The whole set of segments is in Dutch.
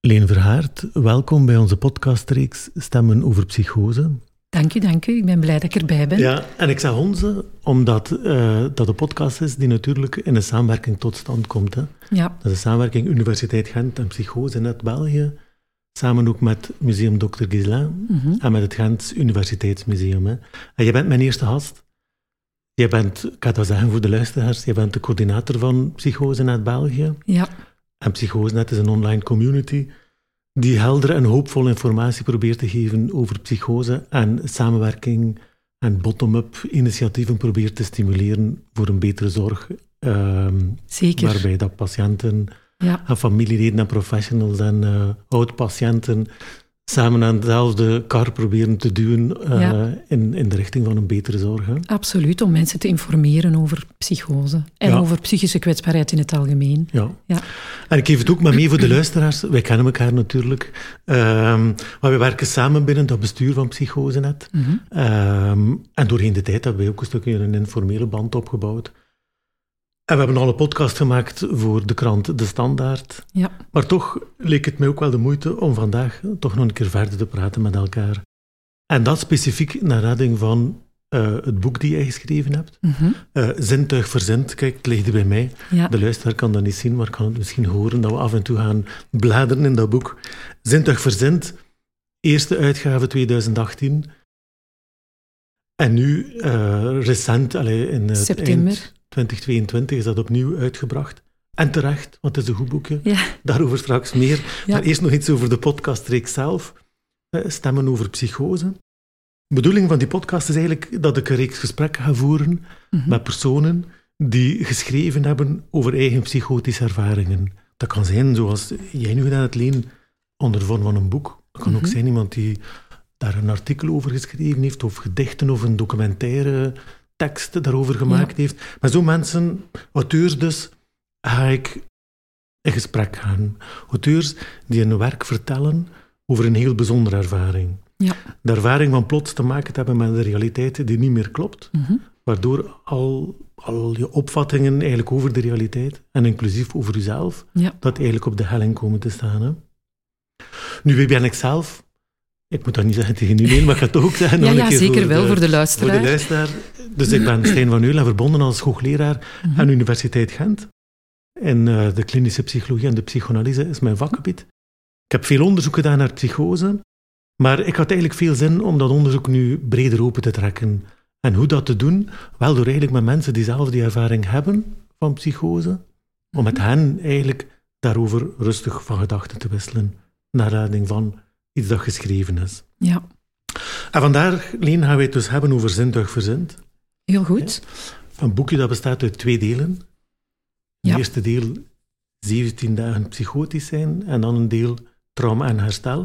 Leen Verhaert, welkom bij onze podcastreeks Stemmen over Psychose. Dank u, dank u. Ik ben blij dat ik erbij ben. Ja, en ik zeg onze, omdat uh, dat een podcast is die natuurlijk in een samenwerking tot stand komt. Hè. Ja. Dat is een samenwerking Universiteit Gent en Psychose Net België, samen ook met Museum Dr. Gislain Mhm. en met het Gents Universiteitsmuseum. Hè. En jij bent mijn eerste gast. Jij bent, ik ga het wel zeggen voor de luisteraars, jij bent de coördinator van Psychose Net België. Ja, En Psychosenet is een online community die heldere en hoopvolle informatie probeert te geven over psychose en samenwerking en bottom-up initiatieven probeert te stimuleren voor een betere zorg. ehm, zeker. waarbij dat patiënten Ja, en familieleden en professionals en eh oud-patiënten samen aan dezelfde kar proberen te duwen eh, Ja. in, in de richting van een betere zorg. Hè. absoluut. Om mensen te informeren over psychose en Ja. over psychische kwetsbaarheid in het algemeen. Ja. Ja. En ik geef het ook maar mee voor de luisteraars. Wij kennen elkaar natuurlijk. Ehm, maar we werken samen binnen dat bestuur van Psychosenet. Ehm, en doorheen de tijd hebben wij ook een stukje een informele band opgebouwd. En we hebben al een podcast gemaakt voor de krant De Standaard. Ja, Maar toch leek het mij ook wel de moeite om vandaag toch nog een keer verder te praten met elkaar. En dat specifiek naar aanleiding van eh, het boek die jij geschreven hebt. Mhm. Eh, Zintuig verzint, kijk, het ligt hier bij mij. ja. De luisteraar kan dat niet zien, maar kan het misschien horen dat we af en toe gaan bladeren in dat boek. Zintuig verzint, eerste uitgave 2018. En nu, eh, recent, allee, in September. eind 2022 is dat opnieuw uitgebracht. En terecht, want het is een goed boekje. Ja. Daarover straks meer. Ja. Maar eerst nog iets over de podcastreeks zelf. Eh, Stemmen over psychose. De bedoeling van die podcast is eigenlijk dat ik een reeks gesprekken ga voeren Mhm. met personen die geschreven hebben over eigen psychotische ervaringen. Dat kan zijn, zoals jij nu gedaan hebt, Leen, onder de vorm van een boek. Dat kan ook Mhm. zijn iemand die daar een artikel over geschreven heeft, of gedichten, of een documentaire tekst daarover gemaakt heeft. Met zo'n mensen, auteurs dus, ga ik in gesprek gaan. Auteurs die een werk vertellen over een heel bijzondere ervaring. Ja. De ervaring van plots te maken te hebben met een realiteit die niet meer klopt, Mhm. waardoor al, al je opvattingen eigenlijk over de realiteit, en inclusief over jezelf, Ja. dat eigenlijk op de helling komen te staan. Hè? Nu, wie ben ik zelf? Ik moet dat niet zeggen tegen iedereen, maar ik ga het ook zeggen. Ja, ja zeker wel, voor de Voor de luisteraar. luisteraar. Dus ik ben Stijn van Eulen, verbonden als hoogleraar Mhm. aan de Universiteit Gent. En eh, de klinische psychologie en de psychoanalyse is mijn vakgebied. Ik heb veel onderzoek gedaan naar psychose, maar ik had eigenlijk veel zin om dat onderzoek nu breder open te trekken. En hoe dat te doen? Wel door eigenlijk met mensen die zelf die ervaring hebben van psychose, om met hen eigenlijk daarover rustig van gedachten te wisselen, naar aanleiding van iets dat geschreven is. Ja, En vandaar, Leen, gaan wij het dus hebben over zintuig verzint. heel goed. Een boekje dat bestaat uit twee delen. Het Ja. eerste deel 17 dagen psychotisch zijn en dan een deel trauma en herstel.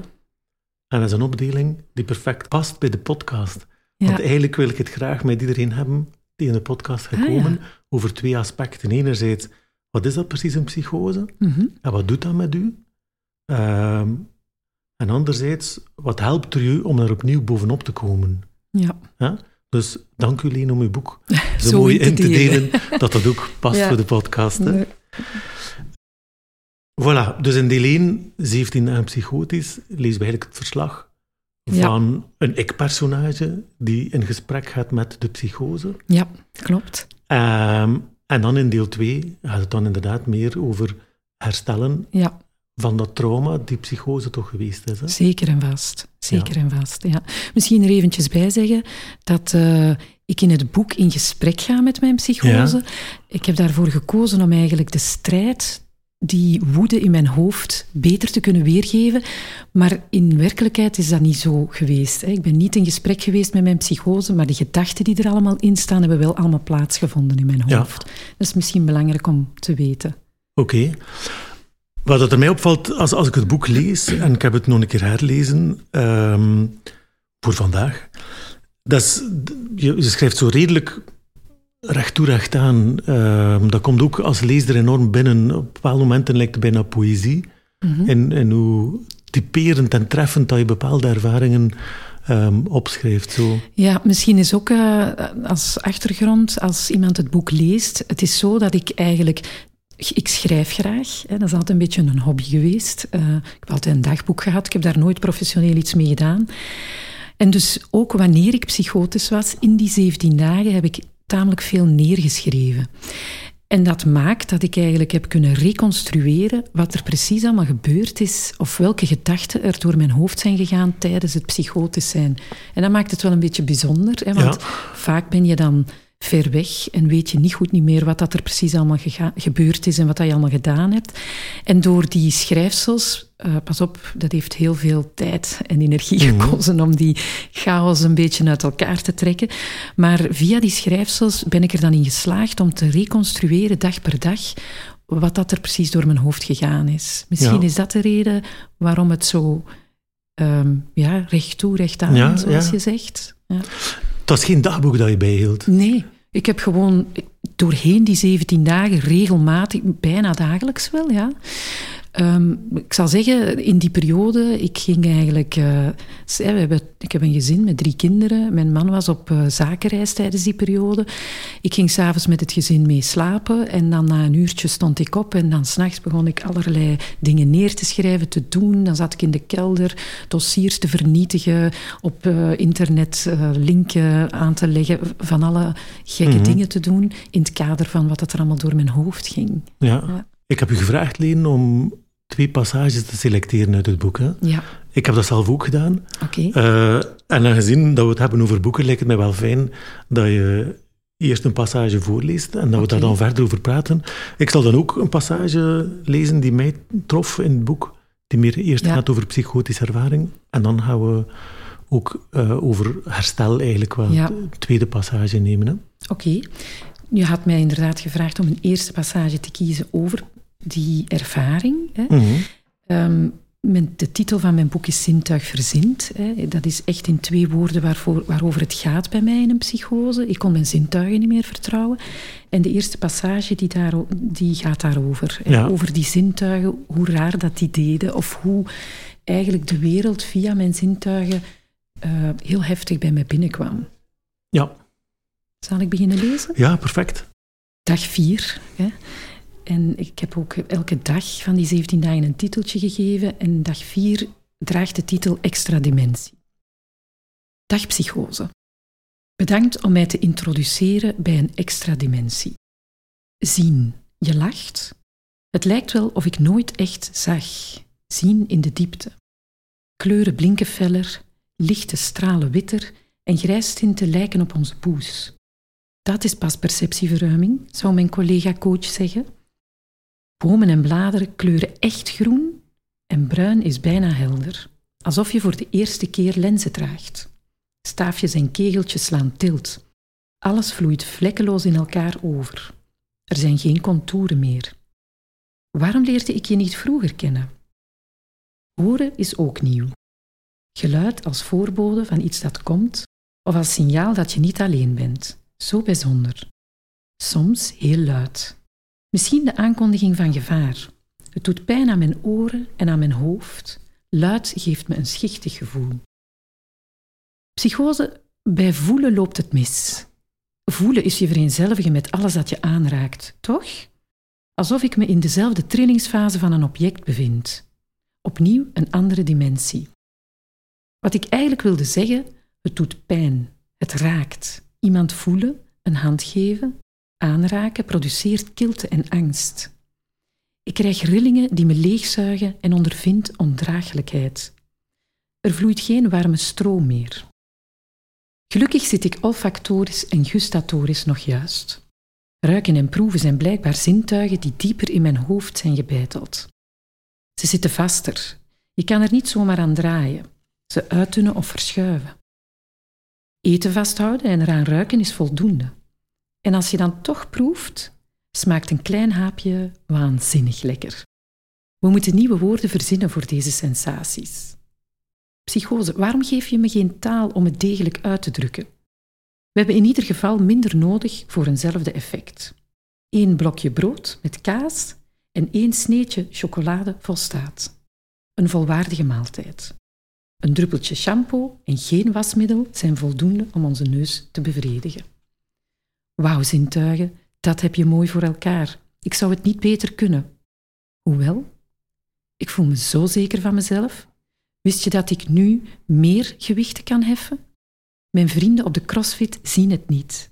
En dat is een opdeling die perfect past bij de podcast. Want Ja. eigenlijk wil ik het graag met iedereen hebben die in de podcast gaat Ah, ja. over twee aspecten. Enerzijds, wat is dat precies een psychose? Mhm. En wat doet dat met u? Ehm, en anderzijds, wat helpt er u om er opnieuw bovenop te komen? Ja, Dus dank u, Leen, om uw boek zo, Zo mooi in te delen. dat dat ook past Ja. voor de podcast. Hè? Nee. Voilà, dus in deel 1, 17 dagen psychotisch, lezen we eigenlijk het verslag Ja. van een ik-personage die in gesprek gaat met de psychose. ja klopt. Ehm, en dan in deel 2 gaat het dan inderdaad meer over herstellen Ja, van dat trauma die psychose toch geweest is. Hè? zeker en vast. Zeker en vast, ja. Misschien er eventjes bij zeggen dat eh, ik in het boek in gesprek ga met mijn psychose. Ik heb daarvoor gekozen om eigenlijk de strijd, die woede in mijn hoofd, beter te kunnen weergeven. Maar in werkelijkheid is dat niet zo geweest. hè. Ik ben niet in gesprek geweest met mijn psychose, maar de gedachten die er allemaal in staan, hebben wel allemaal plaatsgevonden in mijn Ja. hoofd. Dat is misschien belangrijk om te weten. Oké. Wat dat er mij opvalt als, als ik het boek lees, en ik heb het nog een keer herlezen ehm, voor vandaag, dat is, je, je schrijft zo redelijk recht toe, recht aan. Ehm, dat komt ook als lezer enorm binnen. Op bepaalde momenten lijkt het bijna poëzie. Mhm. En, en hoe typerend en treffend dat je bepaalde ervaringen ehm, opschrijft. Zo. Ja, misschien is ook eh, als achtergrond, als iemand het boek leest, het is zo dat ik eigenlijk ik schrijf graag. Hè, dat is altijd een beetje een hobby geweest. Uh, ik heb altijd een dagboek gehad. Ik heb daar nooit professioneel iets mee gedaan. En dus ook wanneer ik psychotisch was, in die 17 dagen heb ik tamelijk veel neergeschreven. En dat maakt dat ik eigenlijk heb kunnen reconstrueren wat er precies allemaal gebeurd is, of welke gedachten er door mijn hoofd zijn gegaan tijdens het psychotisch zijn. En dat maakt het wel een beetje bijzonder, hè, want vaak ben je dan ver weg en weet je niet goed niet meer wat dat er precies allemaal gebeurd is en wat dat je allemaal gedaan hebt. En door die schrijfsels, uh, pas op, dat heeft heel veel tijd en energie mm gekozen om die chaos een beetje uit elkaar te trekken. Maar via die schrijfsels ben ik er dan in geslaagd om te reconstrueren dag per dag wat dat er precies door mijn hoofd gegaan is. Misschien is dat de reden waarom het zo um, ja, recht toe, recht aan, zoals je zegt. Ja. Het was geen dagboek dat je bijhield? Nee, ik heb gewoon doorheen die 17 dagen regelmatig, bijna dagelijks wel, ja, Ehm, ik zal zeggen, in die periode, ik ging eigenlijk... Uh, we hebben, ik heb een gezin met drie kinderen. Mijn man was op uh, zakenreis tijdens die periode. Ik ging s'avonds met het gezin mee slapen. En dan na een uurtje stond ik op. En dan s'nachts begon ik allerlei dingen neer te schrijven, te doen. Dan zat ik in de kelder dossiers te vernietigen. Op uh, internet linken aan te leggen. Van alle gekke mhm. dingen te doen. In het kader van wat er allemaal door mijn hoofd ging. ja. ja. Ik heb u gevraagd, Leen, om twee passages te selecteren uit het boek. Hè? Ja. Ik heb dat zelf ook gedaan. Oké. Uh, en aangezien dat we het hebben over boeken, lijkt het mij wel fijn dat je eerst een passage voorleest en dat we daar dan verder over praten. Ik zal dan ook een passage lezen die mij trof in het boek, die meer eerst gaat over psychotische ervaring. En dan gaan we ook uh, over herstel eigenlijk wel ja. de tweede passage nemen. Oké. Je had mij inderdaad gevraagd om een eerste passage te kiezen over die ervaring. Hè. Mhm. Ehm, de titel van mijn boek is Zintuig verzint. Hè. Dat is echt in twee woorden waarvoor, waarover het gaat bij mij in een psychose. Ik kon mijn zintuigen niet meer vertrouwen. En de eerste passage die, daar, die gaat daarover. Over die zintuigen, hoe raar dat die deden. Of hoe eigenlijk de wereld via mijn zintuigen uh, heel heftig bij mij binnenkwam. Ja. Zal ik beginnen lezen? Ja, perfect. Dag 4. En ik heb ook elke dag van die 17 dagen een titeltje gegeven. En dag 4 draagt de titel Extra Dimensie. Dag psychose. Bedankt om mij te introduceren bij een extra dimensie. Zien, je lacht. Het lijkt wel of ik nooit echt zag. Zien in de diepte. Kleuren blinken feller, lichte stralen witter en grijstinten lijken op onze poes. Dat is pas perceptieverruiming, zou mijn collega-coach zeggen. Bomen en bladeren kleuren echt groen en bruin is bijna helder, alsof je voor de eerste keer lenzen draagt. Staafjes en kegeltjes slaan tilt. Alles vloeit vlekkeloos in elkaar over. Er zijn geen contouren meer. Waarom leerde ik je niet vroeger kennen? Horen is ook nieuw. Geluid als voorbode van iets dat komt of als signaal dat je niet alleen bent. Zo bijzonder. Soms heel luid. Misschien de aankondiging van gevaar. Het doet pijn aan mijn oren en aan mijn hoofd. Luid geeft me een schichtig gevoel. Psychose, bij voelen loopt het mis. Voelen is je vereenzelvigen met alles dat je aanraakt, toch? Alsof ik me in dezelfde trillingsfase van een object bevind. Opnieuw een andere dimensie. Wat ik eigenlijk wilde zeggen, het doet pijn, het raakt. Iemand voelen, een hand geven, aanraken produceert kilte en angst. Ik krijg rillingen die me leegzuigen en ondervind ondraaglijkheid. Er vloeit geen warme stroom meer. Gelukkig zit ik olfactorisch en gustatorisch nog juist. Ruiken en proeven zijn blijkbaar zintuigen die dieper in mijn hoofd zijn gebeiteld. Ze zitten vaster. Je kan er niet zomaar aan draaien, ze uitdunnen of verschuiven. Eten vasthouden en eraan ruiken is voldoende. En als je dan toch proeft, smaakt een klein haapje waanzinnig lekker. We moeten nieuwe woorden verzinnen voor deze sensaties. Psychose, waarom geef je me geen taal om het degelijk uit te drukken? We hebben in ieder geval minder nodig voor eenzelfde effect. Eén blokje brood met kaas en één sneetje chocolade volstaat. Een volwaardige maaltijd. Een druppeltje shampoo en geen wasmiddel zijn voldoende om onze neus te bevredigen. Wauw, zintuigen, dat heb je mooi voor elkaar. Ik zou het niet beter kunnen. Hoewel, ik voel me zo zeker van mezelf. Wist je dat ik nu meer gewichten kan heffen? Mijn vrienden op de CrossFit zien het niet.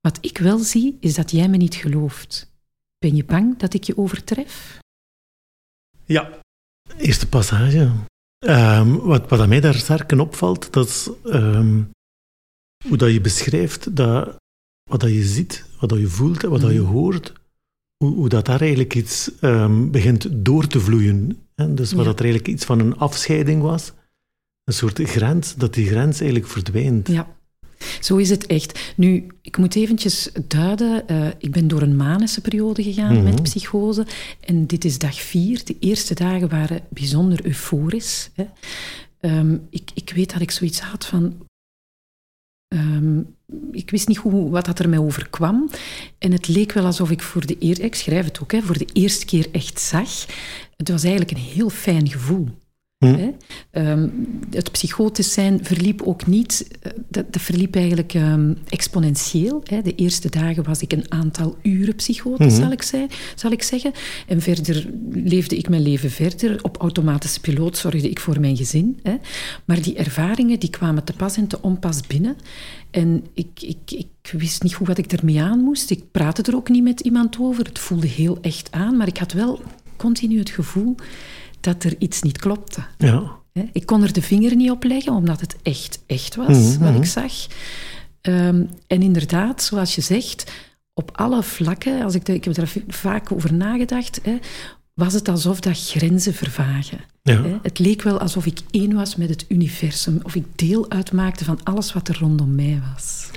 Wat ik wel zie, is dat jij me niet gelooft. Ben je bang dat ik je overtref? Ja, eerste passage. Um, wat, wat aan mij daar sterk opvalt, dat is um, hoe dat je beschrijft dat wat dat je ziet, wat dat je voelt wat dat je mhm. hoort, hoe, hoe dat daar eigenlijk iets um, begint door te vloeien. Hè? Dus wat dat er eigenlijk iets van een afscheiding was, een soort grens, dat die grens eigenlijk verdwijnt. Ja. Zo is het echt. Nu, ik moet eventjes duiden. Uh, ik ben door een manische periode gegaan mm met psychose. En dit is dag vier. De eerste dagen waren bijzonder euforisch. Hè. Um, ik, ik weet dat ik zoiets had van... Ik wist niet hoe, wat dat er mij overkwam. En het leek wel alsof ik voor de schrijf het ook, hè, voor de eerste keer echt zag. Het was eigenlijk een heel fijn gevoel. Hm. Ehm, het psychotisch zijn verliep ook niet, eh, dat, dat verliep eigenlijk um, exponentieel. Hè. De eerste dagen was ik een aantal uren psychotisch, hm. zal, ik zei, zal ik zeggen. En verder leefde ik mijn leven verder. Op automatische piloot zorgde ik voor mijn gezin. Hè. Maar die ervaringen die kwamen te pas en te onpas binnen. En ik, ik, ik wist niet goed wat ik ermee aan moest. Ik praatte er ook niet met iemand over. Het voelde heel echt aan, maar ik had wel continu het gevoel dat er iets niet klopte. Ja. Ik kon er de vinger niet op leggen, omdat het echt, echt was, mm wat ik zag. Um, en inderdaad, zoals je zegt, op alle vlakken, als ik, ik heb er vaak over nagedacht, hè, was het alsof dat grenzen vervagen. Ja. Het leek wel alsof ik één was met het universum, of ik deel uitmaakte van alles wat er rondom mij was.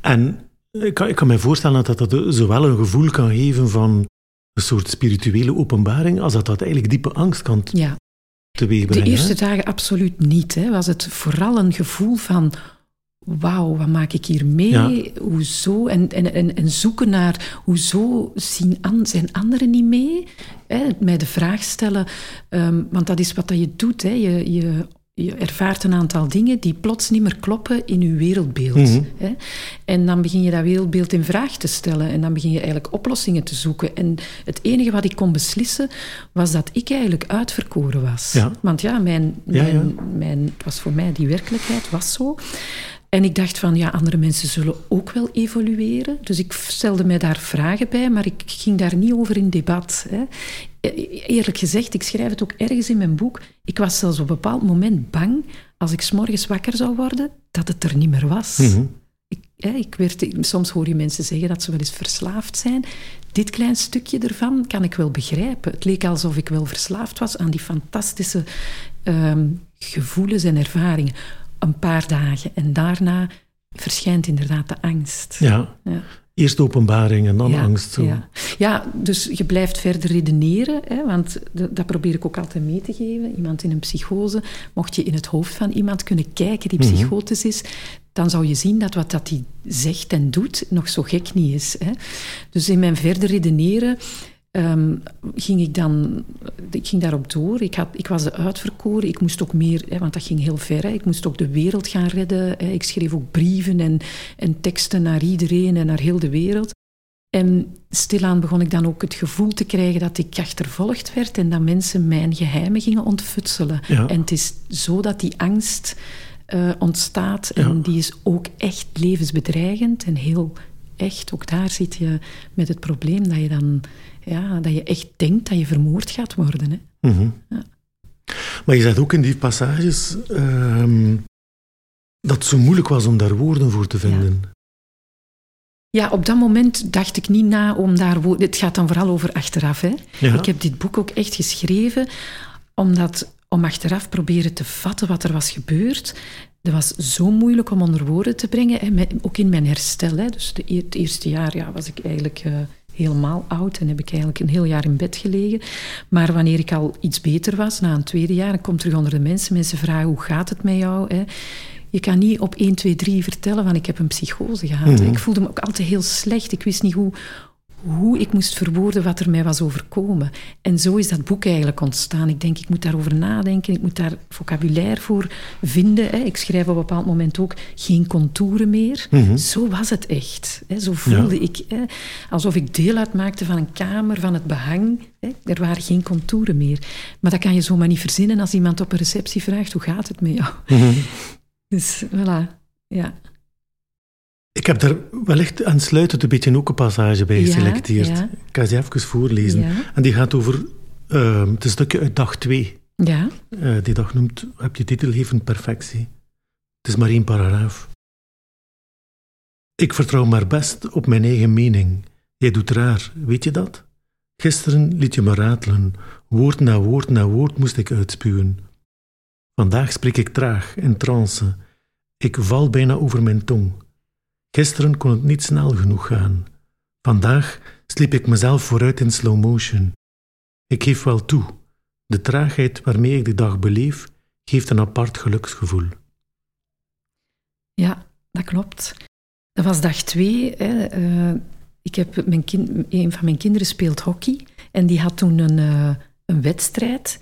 En ik kan, ik kan me voorstellen dat dat zowel een gevoel kan geven van een soort spirituele openbaring, als dat dat eigenlijk diepe angst kan ja. teweegbrengen. De eerste dagen absoluut niet. Hè. Was het vooral een gevoel van wauw, wat maak ik hier mee? Hoezo? En, en, en, en, zoeken naar hoezo zien an, zijn anderen niet mee? Hè? Mij de vraag stellen, um, want dat is wat dat je doet. Hè? Je, je je ervaart een aantal dingen die plots niet meer kloppen in je wereldbeeld. Mhm. hè? En dan begin je dat wereldbeeld in vraag te stellen en dan begin je eigenlijk oplossingen te zoeken. En het enige wat ik kon beslissen was dat ik eigenlijk uitverkoren was. Want ja, mijn, mijn, mijn, het was voor mij die werkelijkheid was zo. En ik dacht van, ja, andere mensen zullen ook wel evolueren. Dus ik stelde mij daar vragen bij, maar ik ging daar niet over in debat. Hè. E-, eerlijk gezegd, ik schrijf het ook ergens in mijn boek, ik was zelfs op een bepaald moment bang, als ik s'morgens wakker zou worden, dat het er niet meer was. Mhm. ik, hè, ik werd, soms hoor je mensen zeggen dat ze wel eens verslaafd zijn. Dit klein stukje ervan kan ik wel begrijpen. Het leek alsof ik wel verslaafd was aan die fantastische ehm, gevoelens en ervaringen een paar dagen. En daarna verschijnt inderdaad de angst. Ja. ja. Eerst openbaring en dan angst. Zo. Ja. ja, dus je blijft verder redeneren, hè, want dat probeer ik ook altijd mee te geven. Iemand in een psychose, mocht je in het hoofd van iemand kunnen kijken die mhm. psychotisch is, dan zou je zien dat wat dat hij zegt en doet nog zo gek niet is. Hè. Dus in mijn verder redeneren Um, ging ik dan, ik ging daarop door. Ik, had, ik was de uitverkoren. Ik moest ook meer, hè, want dat ging heel ver. Hè. Ik moest ook de wereld gaan redden. Hè. Ik schreef ook brieven en, en teksten naar iedereen en naar heel de wereld. En stilaan begon ik dan ook het gevoel te krijgen dat ik achtervolgd werd en dat mensen mijn geheimen gingen ontfutselen. En het is zo dat die angst uh, ontstaat en die is ook echt levensbedreigend en heel echt. Ook daar zit je met het probleem dat je dan ja, dat je echt denkt dat je vermoord gaat worden. Hè. Mhm. ja. Maar je zegt ook in die passages ehm, dat het zo moeilijk was om daar woorden voor te vinden. Ja. Ja, op dat moment dacht ik niet na om daar woorden... Het gaat dan vooral over achteraf. Hè. Ik heb dit boek ook echt geschreven omdat, om achteraf proberen te vatten wat er was gebeurd. Dat was zo moeilijk om onder woorden te brengen, hè, ook in mijn herstel. Hè. Dus de, het eerste jaar ja, was ik eigenlijk... Uh, helemaal oud en heb ik eigenlijk een heel jaar in bed gelegen. Maar wanneer ik al iets beter was, na een tweede jaar, ik kom terug onder de mensen, mensen vragen hoe gaat het met jou? Hè? Je kan niet op 1, 2, 3 vertellen van ik heb een psychose gehad. Mhm. Ik voelde me ook altijd heel slecht. Ik wist niet hoe, hoe ik moest verwoorden wat er mij was overkomen. En zo is dat boek eigenlijk ontstaan. Ik denk, ik moet daarover nadenken, ik moet daar vocabulaire voor vinden. Hè. Ik schrijf op een bepaald moment ook geen contouren meer. Mhm. Zo was het echt. Hè. Zo voelde ik, hè. alsof ik deel uitmaakte van een kamer, van het behang. Hè. Er waren geen contouren meer. Maar dat kan je zomaar niet verzinnen als iemand op een receptie vraagt, hoe gaat het met jou? Mhm. Dus, voilà, ja. Ik heb daar wellicht aansluitend een beetje ook een passage bij geselecteerd. Ja, Ik ga ze even voorlezen. En die gaat over uh, het stukje uit dag 2. Ja. Uh, die dag noemt, heb je titel gegeven, Perfectie. Het is maar één paragraaf. Ik vertrouw maar best op mijn eigen mening. Jij doet raar, weet je dat? Gisteren liet je me ratelen. Woord na woord na woord moest ik uitspuwen. Vandaag spreek ik traag, in trance. Ik val bijna over mijn tong. Gisteren kon het niet snel genoeg gaan. Vandaag sliep ik mezelf vooruit in slow motion. Ik geef wel toe, de traagheid waarmee ik de dag beleef, geeft een apart geluksgevoel. Ja, dat klopt. Dat was dag twee. Hè. Uh, ik heb mijn kind, een van mijn kinderen speelt hockey en die had toen een, uh, een wedstrijd.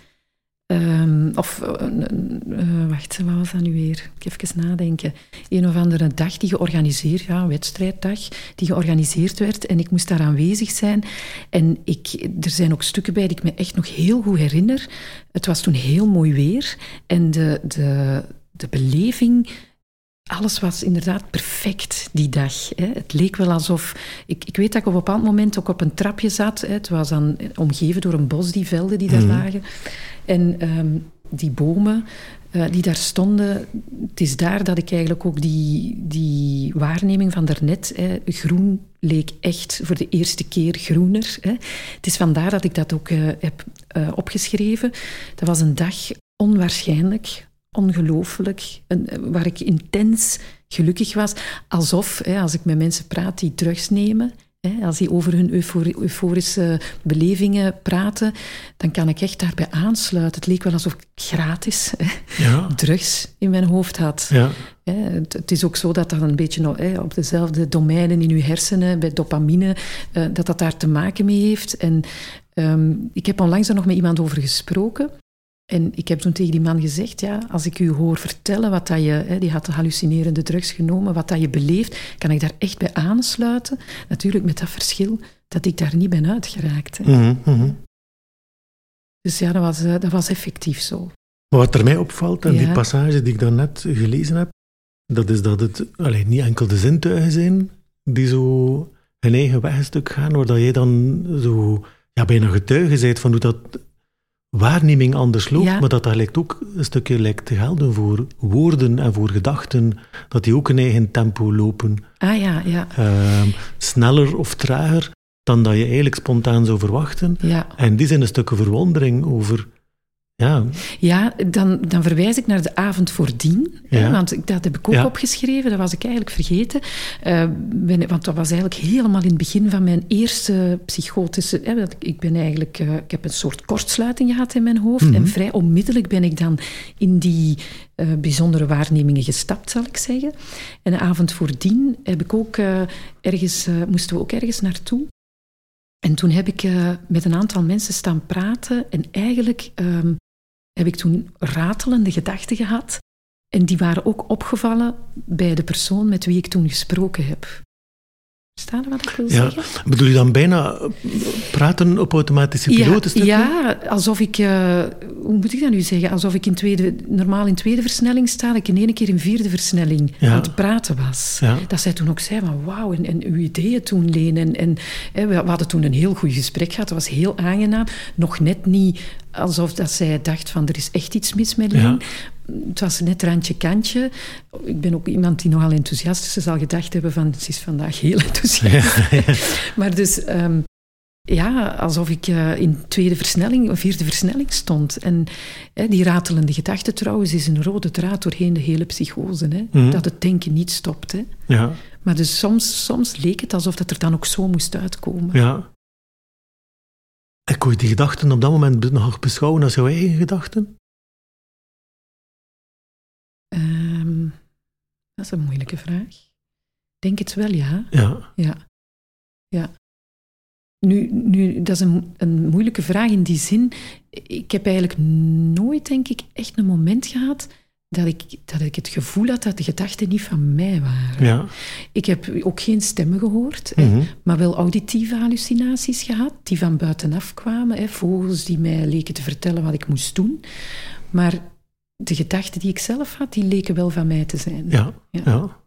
Um, of, uh, wacht, wat was dat nu weer? Ik even nadenken. Een of andere dag die georganiseerd, ja, een wedstrijddag, die georganiseerd werd en ik moest daar aanwezig zijn. En ik, er zijn ook stukken bij die ik me echt nog heel goed herinner. Het was toen heel mooi weer en de, de, de beleving alles was inderdaad perfect die dag. Hè. Het leek wel alsof... Ik, ik weet dat ik op een bepaald moment ook op een trapje zat. Hè. Het was dan omgeven door een bos, die velden die daar mhm. lagen. En ehm, die bomen uh, die daar stonden... Het is daar dat ik eigenlijk ook die, die waarneming van daarnet... Hè, groen leek echt voor de eerste keer groener. Hè. Het is vandaar dat ik dat ook uh, heb uh, opgeschreven. Dat was een dag onwaarschijnlijk ongelooflijk, waar ik intens gelukkig was. Alsof, hè, als ik met mensen praat die drugs nemen, hè, als die over hun euforische belevingen praten, dan kan ik echt daarbij aansluiten. Het leek wel alsof ik gratis ja. drugs in mijn hoofd had. Ja. Het, is ook zo dat dat een beetje op dezelfde domeinen in uw hersenen, bij dopamine, eh, dat dat daar te maken mee heeft. En ehm, ik heb onlangs er nog met iemand over gesproken. En ik heb toen tegen die man gezegd, ja, als ik u hoor vertellen wat dat je, hè, die had de hallucinerende drugs genomen, wat dat je beleeft, kan ik daar echt bij aansluiten. Natuurlijk met dat verschil dat ik daar niet ben uitgeraakt. Mhm, mhm. Dus ja, dat was, eh, dat was effectief zo. Maar wat er mij opvalt aan die passage die ik daarnet gelezen heb, dat is dat het alleen niet enkel de zintuigen zijn die zo hun eigen wegstuk gaan, waar dat jij dan zo ja, bijna getuige bent van hoe dat waarneming anders loopt, maar dat daar lijkt ook een stukje lijkt te gelden voor woorden en voor gedachten, dat die ook een eigen tempo lopen. Ah ja, ja. Ehm, sneller of trager dan dat je eigenlijk spontaan zou verwachten. Ja. En die zijn een stukje verwondering over ja, ja dan, dan verwijs ik naar de avond voordien. Hè, want dat heb ik ook opgeschreven, dat was ik eigenlijk vergeten. Uh, ben, want dat was eigenlijk helemaal in het begin van mijn eerste psychotische... Hè, ik, ben eigenlijk, uh, ik heb een soort kortsluiting gehad in mijn hoofd. En mhm. vrij onmiddellijk ben ik dan in die uh, bijzondere waarnemingen gestapt, zal ik zeggen. En de avond voordien heb ik ook, ergens, moesten we ook ergens naartoe. En toen heb ik met een aantal mensen staan praten en eigenlijk um, heb ik toen ratelende gedachten gehad. En die waren ook opgevallen bij de persoon met wie ik toen gesproken heb. Verstaan wat ik wil ja. zeggen? Bedoel je dan bijna eh, praten op automatische piloot? Ja, ja, alsof ik... Uh, hoe moet ik dat nu zeggen? Alsof ik in tweede, normaal in tweede versnelling sta, ik in één keer in vierde versnelling aan het praten was. Ja. Dat zij toen ook zei van wauw, en, en uw ideeën toen, lenen. En, en we hadden toen een heel goed gesprek gehad, dat was heel aangenaam. Nog net niet alsof dat zij dacht van er is echt iets mis met Leen. Het was net randje kantje. Ik ben ook iemand die nogal enthousiast is. Ze zal gedacht hebben van ze is vandaag heel enthousiast. maar dus um, ja, alsof ik uh, in tweede versnelling, of vierde versnelling stond. En hè, die ratelende gedachte trouwens is een rode draad doorheen de hele psychose. Hè? Mhm. Dat het denken niet stopt. Hè? Ja. Maar dus soms, soms leek het alsof dat er dan ook zo moest uitkomen. Ja. En kon je die gedachten op dat moment nog beschouwen als jouw eigen gedachten? Um, dat is een moeilijke vraag. Denk het wel, ja. Ja. Ja. ja. nu, nu, dat is een, een moeilijke vraag in die zin. Ik heb eigenlijk nooit, denk ik, echt een moment gehad dat ik, dat ik het gevoel had dat de gedachten niet van mij waren. Ja. Ik heb ook geen stemmen gehoord, Mhm. hè, maar wel auditieve hallucinaties gehad, die van buitenaf kwamen. Hè, vogels die mij leken te vertellen wat ik moest doen. Maar de gedachten die ik zelf had, die leken wel van mij te zijn. Ja, Ja. ja.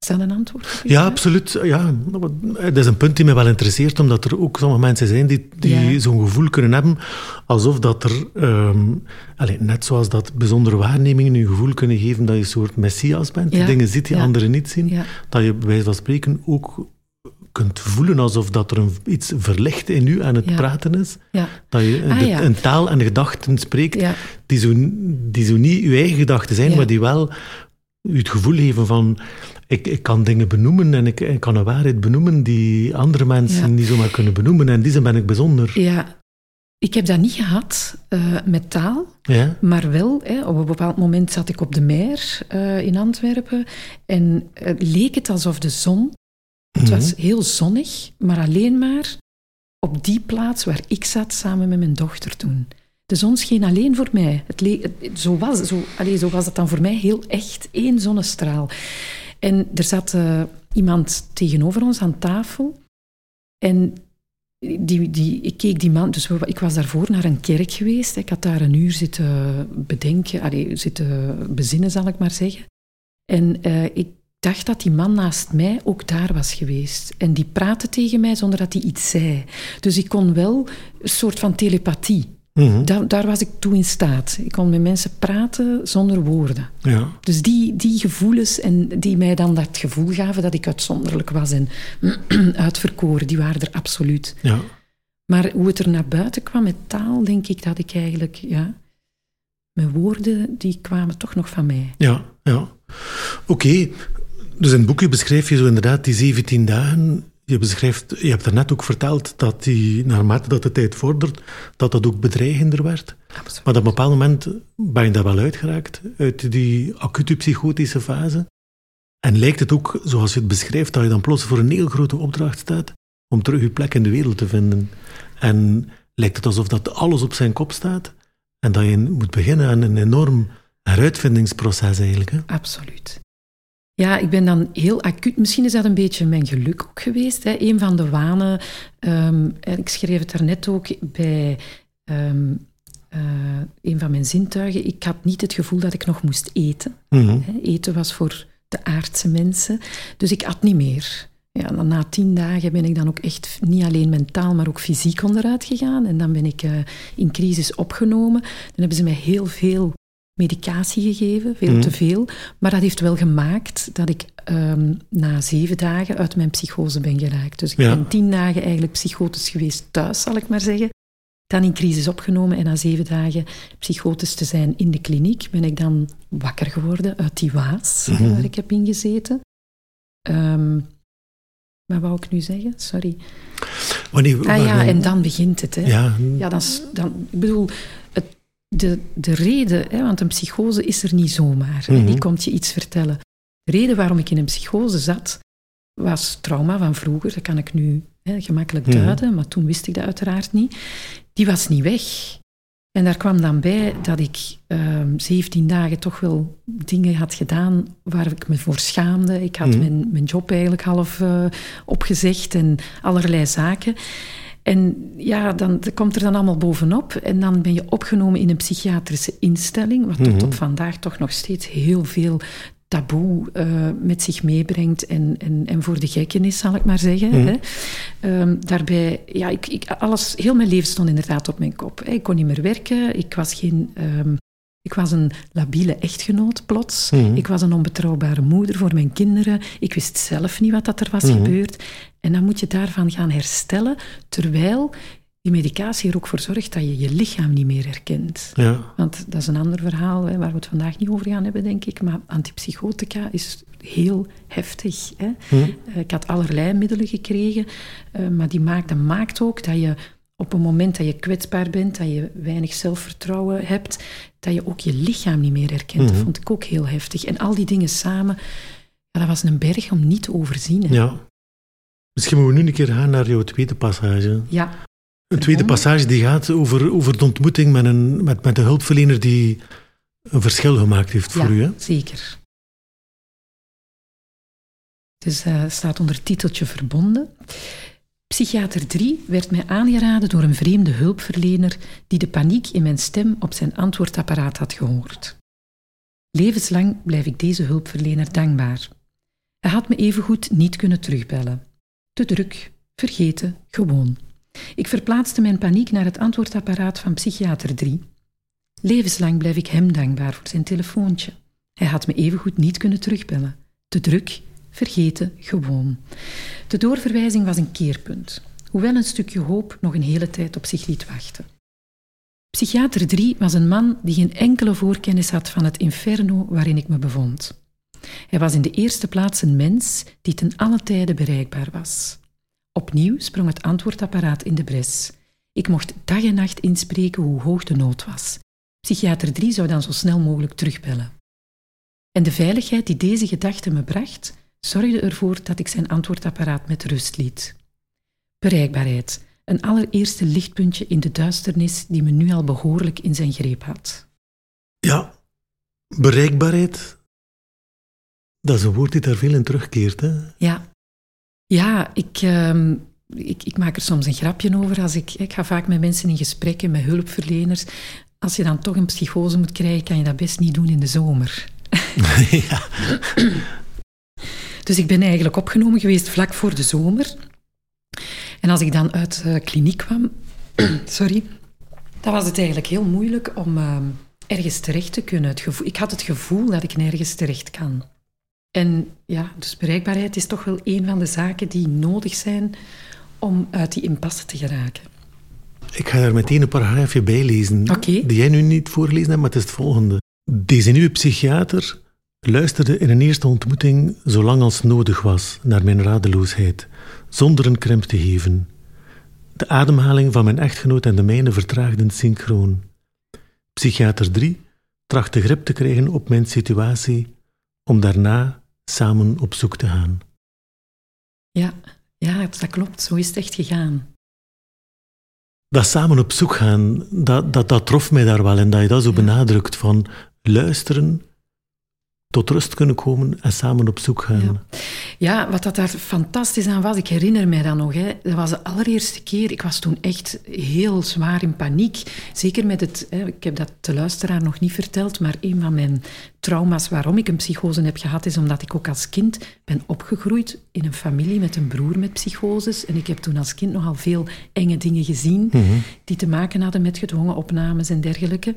Is dat een antwoord? Ja, absoluut. Ja, dat is een punt die me wel interesseert, omdat er ook sommige mensen zijn die, die Ja. zo'n gevoel kunnen hebben, alsof dat er, ehm, allee, net zoals dat bijzondere waarnemingen je gevoel kunnen geven dat je een soort messias bent, die Ja. dingen ziet die Ja. anderen niet zien, dat je bij wijze van spreken ook kunt voelen alsof dat er een, iets verlicht in u aan het Ja. praten is. Ja. Dat je Ah, de- ja. een taal en gedachten spreekt die, zo, die zo niet uw eigen gedachten zijn, maar die wel u het gevoel geven van ik, ik kan dingen benoemen en ik, ik kan een waarheid benoemen die andere mensen Ja. niet zomaar kunnen benoemen. En die zijn ben ik bijzonder. ja, ik heb dat niet gehad eh, met taal. Ja? Maar wel, hè, op een bepaald moment zat ik op de Meer eh, in Antwerpen en het leek het alsof de zon, het Mhm. was heel zonnig, maar alleen maar op die plaats waar ik zat samen met mijn dochter toen. De zon scheen alleen voor mij. Het zo, was, zo, zo was het dan voor mij heel echt, één zonnestraal. En er zat eh, iemand tegenover ons aan tafel en die, die, ik keek die man, dus ik was daarvoor naar een kerk geweest. Ik had daar een uur zitten bedenken, zitten bezinnen, zal ik maar zeggen. En eh, ik dacht dat die man naast mij ook daar was geweest. En die praatte tegen mij zonder dat hij iets zei. Dus ik kon wel een soort van telepathie. Mhm. Daar, daar was ik toe in staat. Ik kon met mensen praten zonder woorden. Ja. Dus die, die gevoelens en die mij dan dat gevoel gaven dat ik uitzonderlijk was en uitverkoren, die waren er absoluut. Ja. Maar hoe het er naar buiten kwam met taal, denk ik dat ik eigenlijk, ja, mijn woorden, die kwamen toch nog van mij. Ja, ja. Oké, dus in het boekje beschrijf je zo inderdaad die 17 dagen. Je, beschrijft, je hebt daarnet ook verteld dat die, naarmate dat de tijd vordert, dat dat ook bedreigender werd. Absoluut. Maar op een bepaald moment ben je daar wel uitgeraakt, uit die acute psychotische fase. En lijkt het ook, zoals je het beschrijft, dat je dan plots voor een heel grote opdracht staat om terug je plek in de wereld te vinden. En lijkt het alsof dat alles op zijn kop staat en dat je moet beginnen aan een enorm heruitvindingsproces eigenlijk. Hè? Absoluut. Ja, ik ben dan heel acuut. Misschien is dat een beetje mijn geluk ook geweest. Hè. Een van de wanen, ehm, en ik schreef het daarnet ook bij ehm, eh, een van mijn zintuigen. Ik had niet het gevoel dat ik nog moest eten. Mhm. Hè. Eten was voor de aardse mensen. Dus ik at niet meer. Ja, na tien dagen ben ik dan ook echt niet alleen mentaal, maar ook fysiek onderuit gegaan. En dan ben ik eh, in crisis opgenomen. Dan hebben ze mij heel veel medicatie gegeven, veel Mhm. te veel. Maar dat heeft wel gemaakt dat ik ehm, na zeven dagen uit mijn psychose ben geraakt. Dus ik Ja. ben tien dagen eigenlijk psychotisch geweest thuis, zal ik maar zeggen. Dan in crisis opgenomen en na zeven dagen psychotisch te zijn in de kliniek ben ik dan wakker geworden uit die waas Mhm. waar ik heb ingezeten. Ehm maar wat wou ik nu zeggen? Sorry. Wanneer, Ah ja, en dan begint het. Hè. Ja, Ja, dan, dan, ik bedoel, de, de reden, hè, want een psychose is er niet zomaar. Mhm. Die komt je iets vertellen. De reden waarom ik in een psychose zat, was trauma van vroeger. Dat kan ik nu hè, gemakkelijk Mhm. duiden, maar toen wist ik dat uiteraard niet. Die was niet weg. En daar kwam dan bij dat ik ehm 17 dagen toch wel dingen had gedaan waar ik me voor schaamde. Ik had Mhm. mijn, mijn job eigenlijk half eh, opgezegd en allerlei zaken. En ja, dan dat komt er dan allemaal bovenop. En dan ben je opgenomen in een psychiatrische instelling, wat tot Mhm. op vandaag toch nog steeds heel veel taboe eh, met zich meebrengt en, en, en voor de gekken is, zal ik maar zeggen. Mhm. Hè. Ehm, daarbij, ja, ik, ik, alles, heel mijn leven stond inderdaad op mijn kop. hè. Ik kon niet meer werken, ik was geen... ehm, ik was een labiele echtgenoot plots. Mhm. Ik was een onbetrouwbare moeder voor mijn kinderen. Ik wist zelf niet wat dat er was Mhm. gebeurd. En dan moet je daarvan gaan herstellen, terwijl die medicatie er ook voor zorgt dat je je lichaam niet meer herkent. ja. Want dat is een ander verhaal hè, waar we het vandaag niet over gaan hebben, denk ik. Maar antipsychotica is heel heftig. Hè. Hm? Eh, Ik had allerlei middelen gekregen, eh, maar die maakt, dat maakt ook dat je op een moment dat je kwetsbaar bent, dat je weinig zelfvertrouwen hebt, dat je ook je lichaam niet meer herkent. Dat Mhm. vond ik ook heel heftig. En al die dingen samen, ja, dat was een berg om niet te overzien. Hè. ja. Misschien moeten we nu een keer gaan naar jouw tweede passage. Ja. Een tweede passage die gaat over, over de ontmoeting met een, met, met een hulpverlener die een verschil gemaakt heeft voor u. Hè? zeker. Dus uh, staat onder titeltje verbonden. Psychiater 3 werd mij aangeraden door een vreemde hulpverlener die de paniek in mijn stem op zijn antwoordapparaat had gehoord. Levenslang blijf ik deze hulpverlener dankbaar. Hij had me evengoed niet kunnen terugbellen. Te druk, vergeten, gewoon. Ik verplaatste mijn paniek naar het antwoordapparaat van psychiater 3. Levenslang blijf ik hem dankbaar voor zijn telefoontje. Hij had me evengoed niet kunnen terugbellen. Te druk, vergeten, gewoon. De doorverwijzing was een keerpunt, hoewel een stukje hoop nog een hele tijd op zich liet wachten. Psychiater 3 was een man die geen enkele voorkennis had van het inferno waarin ik me bevond. Hij was in de eerste plaats een mens die ten alle tijde bereikbaar was. Opnieuw sprong het antwoordapparaat in de bres. Ik mocht dag en nacht inspreken hoe hoog de nood was. Psychiater 3 zou dan zo snel mogelijk terugbellen. En de veiligheid die deze gedachte me bracht, zorgde ervoor dat ik zijn antwoordapparaat met rust liet. Bereikbaarheid, een allereerste lichtpuntje in de duisternis die me nu al behoorlijk in zijn greep had. Ja, bereikbaarheid, dat is een woord die daar veel in terugkeert. Hè? Ja, ja ik, uh, ik, ik, maak er soms een grapje over. Als ik, ik ga vaak met mensen in gesprekken, met hulpverleners. Als je dan toch een psychose moet krijgen, kan je dat best niet doen in de zomer. ja. Dus ik ben eigenlijk opgenomen geweest vlak voor de zomer. En als ik dan uit de kliniek kwam, sorry, dan was het eigenlijk heel moeilijk om uh, ergens terecht te kunnen. Het gevoel, ik had het gevoel dat ik nergens terecht kan. En ja, dus bereikbaarheid is toch wel een van de zaken die nodig zijn om uit die impasse te geraken. Ik ga daar meteen een paragraafje bij lezen, die jij nu niet voorgelezen hebt, maar het is het volgende. Deze nieuwe psychiater luisterde in een eerste ontmoeting zo lang als nodig was naar mijn radeloosheid, zonder een krimp te geven. De ademhaling van mijn echtgenoot en de mijne vertraagden synchroon. Psychiater 3 trachtte grip te krijgen op mijn situatie om daarna samen op zoek te gaan. Ja, ja, dat klopt. Zo is het echt gegaan. Dat samen op zoek gaan, dat, dat, dat trof mij daar wel en dat je dat zo benadrukt van luisteren tot rust kunnen komen en samen op zoek gaan. Ja. ja, wat dat daar fantastisch aan was, ik herinner mij dat nog. Hè, dat was de allereerste keer. Ik was toen echt heel zwaar in paniek. Zeker met het, hè, ik heb dat de luisteraar nog niet verteld, maar een van mijn trauma's waarom ik een psychose heb gehad, is omdat ik ook als kind ben opgegroeid in een familie met een broer met psychoses. En ik heb toen als kind nogal veel enge dingen gezien mhm. die te maken hadden met gedwongen opnames en dergelijke.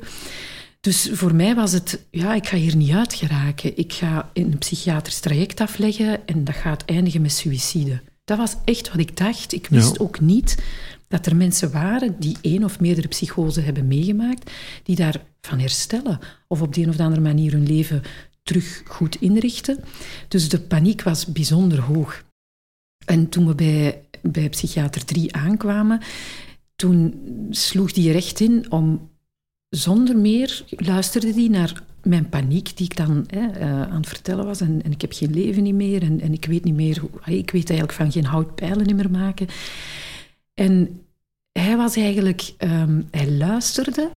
Dus voor mij was het, ja, ik ga hier niet uit geraken. Ik ga een psychiatrisch traject afleggen en dat gaat eindigen met suïcide. Dat was echt wat ik dacht. Ik wist ook niet dat er mensen waren die één of meerdere psychose hebben meegemaakt, die daarvan herstellen of op de een of andere manier hun leven terug goed inrichten. Dus de paniek was bijzonder hoog. En toen we bij, bij psychiater 3 aankwamen, toen sloeg die recht in om zonder meer luisterde die naar mijn paniek die ik dan hè, uh, aan het vertellen was. En, en, ik heb geen leven meer en, en ik weet niet meer... Hoe, ik weet eigenlijk van geen houtpijlen meer maken. En hij was eigenlijk... Um, hij luisterde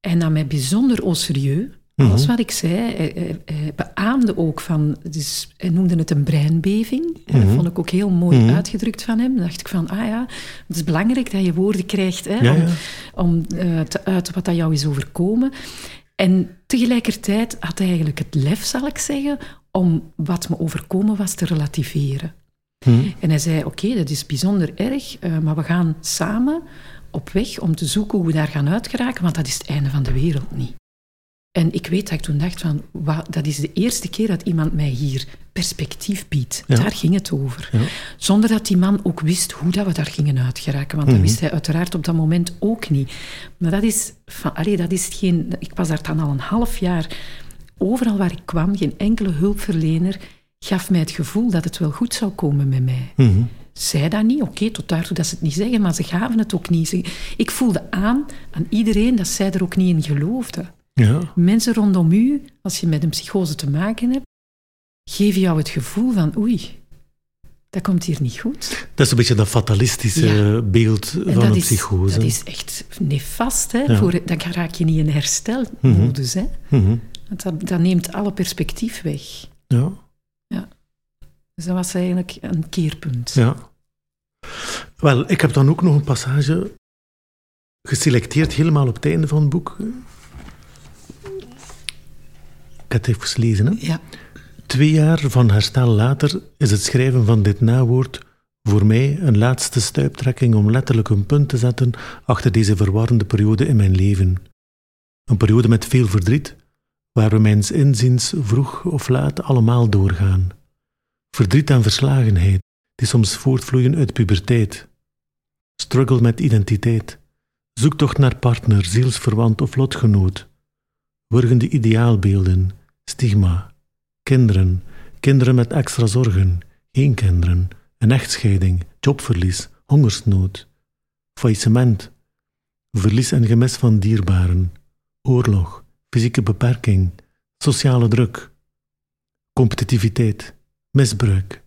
en nam mij bijzonder au serieus. Mm -hmm. wat ik zei. Hij, hij, beaamde ook van... Dus hij noemde het een breinbeving. Dat mhm. vond ik ook heel mooi mm -hmm. uitgedrukt van hem. Dan dacht ik van, ah ja, het is belangrijk dat je woorden krijgt hè, ja, om, ja. om uh, te uiten wat dat jou is overkomen. En tegelijkertijd had hij eigenlijk het lef, zal ik zeggen, om wat me overkomen was te relativeren. Mhm. En hij zei, oké, dat is bijzonder erg, uh, maar we gaan samen op weg om te zoeken hoe we daar gaan uitgeraken, want dat is het einde van de wereld niet. En ik weet dat ik toen dacht van, dat is de eerste keer dat iemand mij hier perspectief biedt. Daar ging het over. Ja. Zonder dat die man ook wist hoe dat we daar gingen uitgeraken. Want dat mhm. wist hij uiteraard op dat moment ook niet. Maar dat is, van, allee, dat is geen... Ik was daar dan al een half jaar. Overal waar ik kwam, geen enkele hulpverlener gaf mij het gevoel dat het wel goed zou komen met mij. Mm Zij dat niet, oké, tot daartoe dat ze het niet zeggen, maar ze gaven het ook niet. Ik voelde aan, aan iedereen, dat zij er ook niet in geloofden. Ja. Mensen rondom u, als je met een psychose te maken hebt, geven jou het gevoel van oei, dat komt hier niet goed. Dat is een beetje dat fatalistische beeld van een psychose. Dat is echt nefast. Hè? Voor, dan raak je niet in herstelmodus. Mm -hmm. dat, dat neemt alle perspectief weg. Ja. ja. Dus dat was eigenlijk een keerpunt. Ja. Wel, ik heb dan ook nog een passage geselecteerd, helemaal op het einde van het boek. Ik heb het even gelezen. Hè? Ja. Twee jaar van herstel later is het schrijven van dit nawoord voor mij een laatste stuiptrekking om letterlijk een punt te zetten achter deze verwarrende periode in mijn leven. Een periode met veel verdriet, waar we mijns inziens vroeg of laat allemaal doorgaan. Verdriet en verslagenheid, die soms voortvloeien uit puberteit. Struggle met identiteit. Zoektocht naar partner, zielsverwant of lotgenoot. Wurgende ideaalbeelden, stigma. Kinderen, kinderen met extra zorgen, geen kinderen, een echtscheiding, jobverlies, hongersnood, faillissement, verlies en gemis van dierbaren, oorlog, fysieke beperking, sociale druk, competitiviteit, misbruik,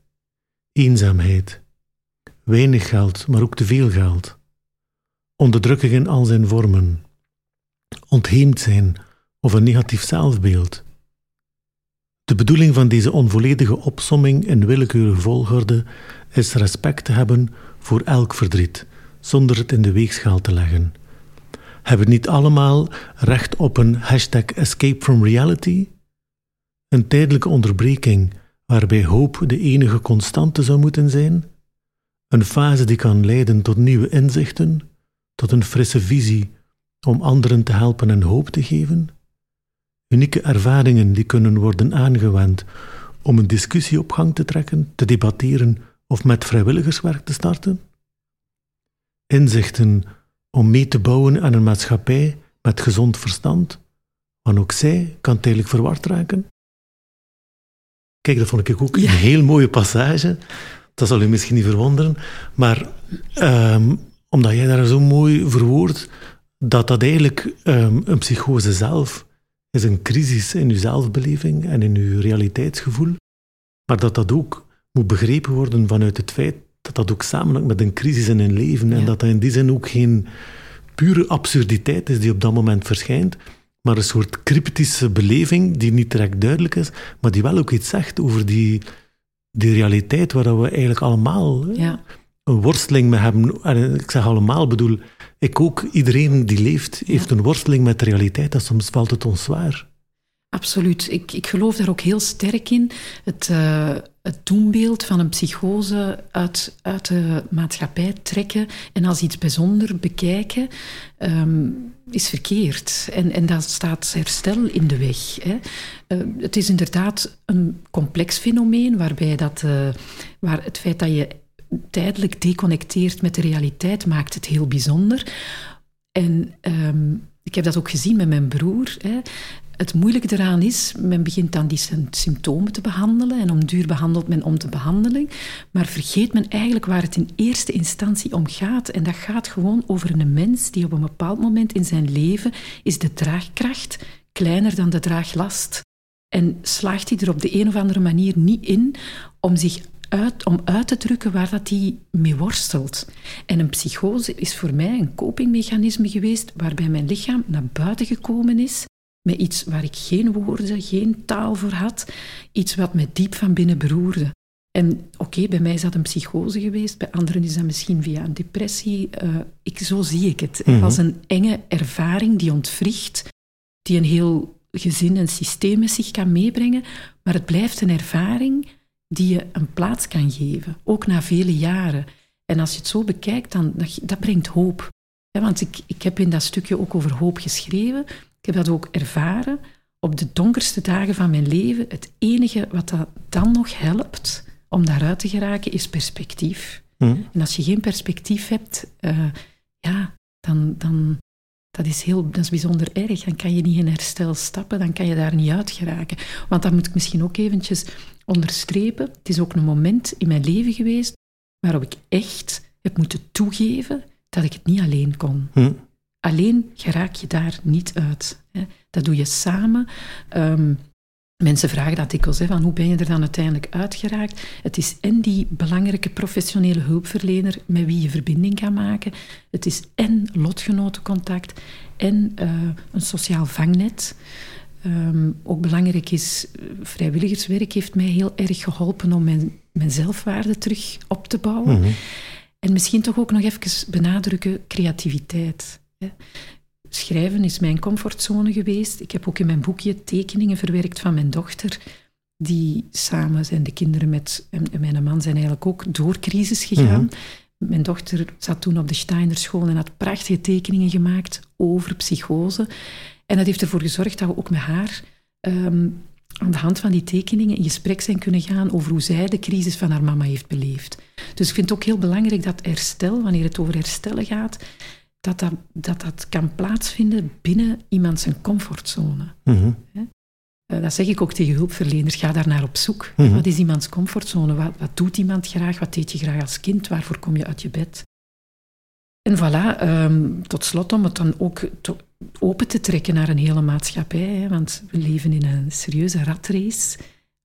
eenzaamheid, weinig geld, maar ook te veel geld, onderdrukking in al zijn vormen, ontheemd zijn of een negatief zelfbeeld, de bedoeling van deze onvolledige opsomming in willekeurige volgorde is respect te hebben voor elk verdriet, zonder het in de weegschaal te leggen. Hebben niet allemaal recht op een hashtag escape from reality? Een tijdelijke onderbreking waarbij hoop de enige constante zou moeten zijn? Een fase die kan leiden tot nieuwe inzichten, tot een frisse visie om anderen te helpen en hoop te geven? Unieke ervaringen die kunnen worden aangewend om een discussie op gang te trekken, te debatteren of met vrijwilligerswerk te starten? Inzichten om mee te bouwen aan een maatschappij met gezond verstand, want ook zij kan tijdelijk verward raken? Kijk, dat vond ik ook een heel mooie passage. Dat zal u misschien niet verwonderen, maar um, omdat jij daar zo mooi verwoordt, dat dat eigenlijk um, een psychose zelf is een crisis in uw zelfbeleving en in uw realiteitsgevoel, maar dat dat ook moet begrepen worden vanuit het feit dat dat ook samenhangt met een crisis in een leven en dat dat in die zin ook geen pure absurditeit is die op dat moment verschijnt, maar een soort cryptische beleving die niet direct duidelijk is, maar die wel ook iets zegt over die, die realiteit waar we eigenlijk allemaal ja. Een worsteling mee hebben. En ik zeg allemaal, bedoel, ik ook, iedereen die leeft, heeft een worsteling met de realiteit en soms valt het ons zwaar. Absoluut. Ik, ik geloof daar ook heel sterk in. Het, uh, het doembeeld van een psychose uit, uit de maatschappij trekken en als iets bijzonder bekijken, um, is verkeerd. En, en dat staat herstel in de weg. Hè. Uh, het is inderdaad een complex fenomeen waarbij dat, uh, waar het feit dat je tijdelijk deconnecteert met de realiteit maakt het heel bijzonder. En um, ik heb dat ook gezien met mijn broer. Hè. Het moeilijke eraan is, men begint dan die symptomen te behandelen en om duur behandelt men om de behandeling, maar vergeet men eigenlijk waar het in eerste instantie om gaat. En dat gaat gewoon over een mens die op een bepaald moment in zijn leven is de draagkracht kleiner dan de draaglast. En slaagt hij er op de een of andere manier niet in om zich uit, om uit te drukken waar dat hij mee worstelt. En een psychose is voor mij een copingmechanisme geweest waarbij mijn lichaam naar buiten gekomen is met iets waar ik geen woorden, geen taal voor had, iets wat me diep van binnen beroerde. En oké, bij mij is dat een psychose geweest, bij anderen is dat misschien via een depressie. Uh, ik, zo zie ik het. Het mhm. was een enge ervaring die ontwricht, die een heel gezin en systeem met zich kan meebrengen, maar het blijft een ervaring die je een plaats kan geven, ook na vele jaren. En als je het zo bekijkt, dan dat, dat brengt hoop. want ik, ik heb in dat stukje ook over hoop geschreven. Ik heb dat ook ervaren. Op de donkerste dagen van mijn leven, het enige wat dat dan nog helpt om daaruit te geraken, is perspectief. Hm. En als je geen perspectief hebt, uh, ja, dan, dan dat is, heel, dat is bijzonder erg. Dan kan je niet in herstel stappen, dan kan je daar niet uit geraken. Want dat moet ik misschien ook eventjes onderstrepen. Het is ook een moment in mijn leven geweest waarop ik echt heb moeten toegeven dat ik het niet alleen kon. Hm. Alleen geraak je daar niet uit. Hè. Dat doe je samen. Um, Mensen vragen dat dikwijls, hè, van hoe ben je er dan uiteindelijk uitgeraakt? Het is en die belangrijke professionele hulpverlener met wie je verbinding kan maken. Het is en lotgenotencontact en uh, een sociaal vangnet. Um, ook belangrijk is, vrijwilligerswerk heeft mij heel erg geholpen om mijn, mijn zelfwaarde terug op te bouwen. Mhm. En misschien toch ook nog even benadrukken creativiteit. Hè. Schrijven is mijn comfortzone geweest. Ik heb ook in mijn boekje tekeningen verwerkt van mijn dochter. Die samen zijn de kinderen met en mijn man zijn eigenlijk ook door crisis gegaan. Mhm. Mijn dochter zat toen op de Steiner school en had prachtige tekeningen gemaakt over psychose. En dat heeft ervoor gezorgd dat we ook met haar ehm, aan de hand van die tekeningen in gesprek zijn kunnen gaan over hoe zij de crisis van haar mama heeft beleefd. Dus ik vind het ook heel belangrijk dat herstel, wanneer het over herstellen gaat, dat dat, dat, dat kan plaatsvinden binnen iemand zijn comfortzone. Mhm. Eh, dat zeg ik ook tegen hulpverleners. Ga daar naar op zoek. Mhm. Wat is iemands comfortzone? Wat, wat, doet iemand graag? Wat deed je graag als kind? Waarvoor kom je uit je bed? En voilà, ehm, tot slot om het dan ook open te trekken naar een hele maatschappij. Hè, want we leven in een serieuze ratrace,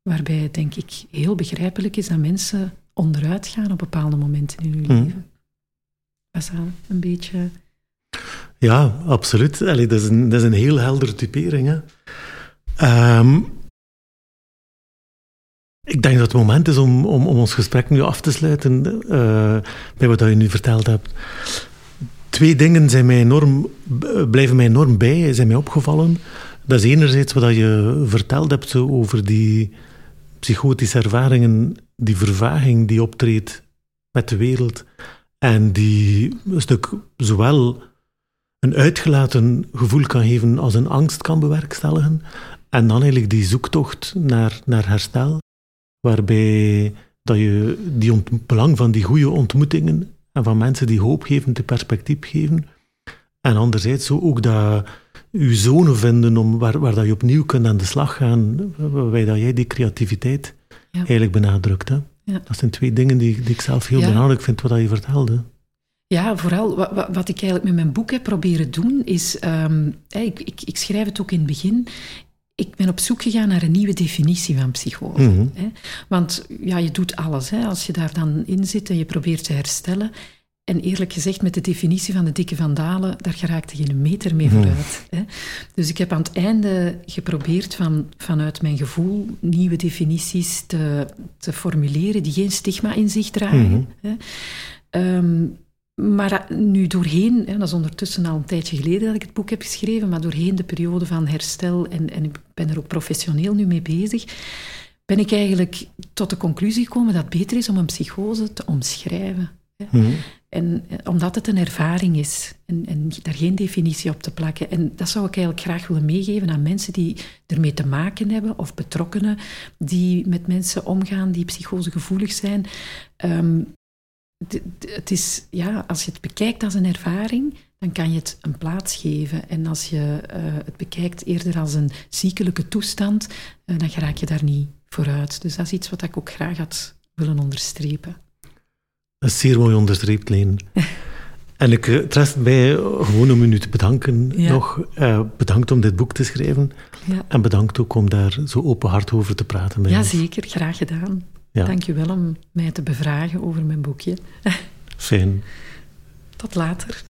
waarbij het denk ik heel begrijpelijk is dat mensen onderuit gaan op bepaalde momenten in hun mhm. leven. Dat is al een beetje ja, absoluut. Dat, is een, dat is een heel heldere typering. Hè. Ehm, ik denk dat het moment is om, om, om ons gesprek nu af te sluiten uh, bij wat je nu verteld hebt. Twee dingen zijn mij enorm, blijven mij enorm bij, zijn mij opgevallen. Dat is enerzijds wat je verteld hebt over die psychotische ervaringen, die vervaging die optreedt met de wereld en die een stuk zowel een uitgelaten gevoel kan geven als een angst kan bewerkstelligen. En dan eigenlijk die zoektocht naar, naar herstel, waarbij dat je die belang van die goede ontmoetingen en van mensen die hoop geven, te perspectief geven. En anderzijds zo ook dat je zone vinden om, waar, waar dat je opnieuw kunt aan de slag gaan, waarbij dat jij die creativiteit eigenlijk benadrukt. Hè? Ja. Dat zijn twee dingen die, die ik zelf heel belangrijk vind, wat je vertelde. Ja, vooral wat, wat, ik eigenlijk met mijn boek heb proberen doen, is... Um, ik, ik, ik, schrijf het ook in het begin ik ben op zoek gegaan naar een nieuwe definitie van psychose. Mhm. hè? Want ja, je doet alles. Hè? Als je daar dan in zit en je probeert te herstellen. En eerlijk gezegd, met de definitie van de dikke vandalen, daar geraakte geen meter mee mhm. vooruit. Hè? Dus ik heb aan het einde geprobeerd van, vanuit mijn gevoel nieuwe definities te, te formuleren die geen stigma in zich dragen. Mhm. hè? Ehm, maar nu doorheen, dat is ondertussen al een tijdje geleden dat ik het boek heb geschreven, maar doorheen de periode van herstel, en, en ik ben er ook professioneel nu mee bezig, ben ik eigenlijk tot de conclusie gekomen dat het beter is om een psychose te omschrijven. Mhm. En eh, omdat het een ervaring is en, en, daar geen definitie op te plakken. En dat zou ik eigenlijk graag willen meegeven aan mensen die ermee te maken hebben of betrokkenen die met mensen omgaan die psychosegevoelig zijn. Um, het is, ja, als je het bekijkt als een ervaring, dan kan je het een plaats geven. En als je uh, het bekijkt eerder als een ziekelijke toestand, uh, dan raak je daar niet vooruit. Dus dat is iets wat ik ook graag had willen onderstrepen. Dat is zeer mooi onderstreept, Leen. en ik, het rest bij gewoon om u nu te bedanken nog. Uh, bedankt om dit boek te schrijven. Ja. En bedankt ook om daar zo openhart over te praten Ja, zeker. Graag gedaan. Ja. Dank je wel om mij te bevragen over mijn boekje. Fijn. Tot later.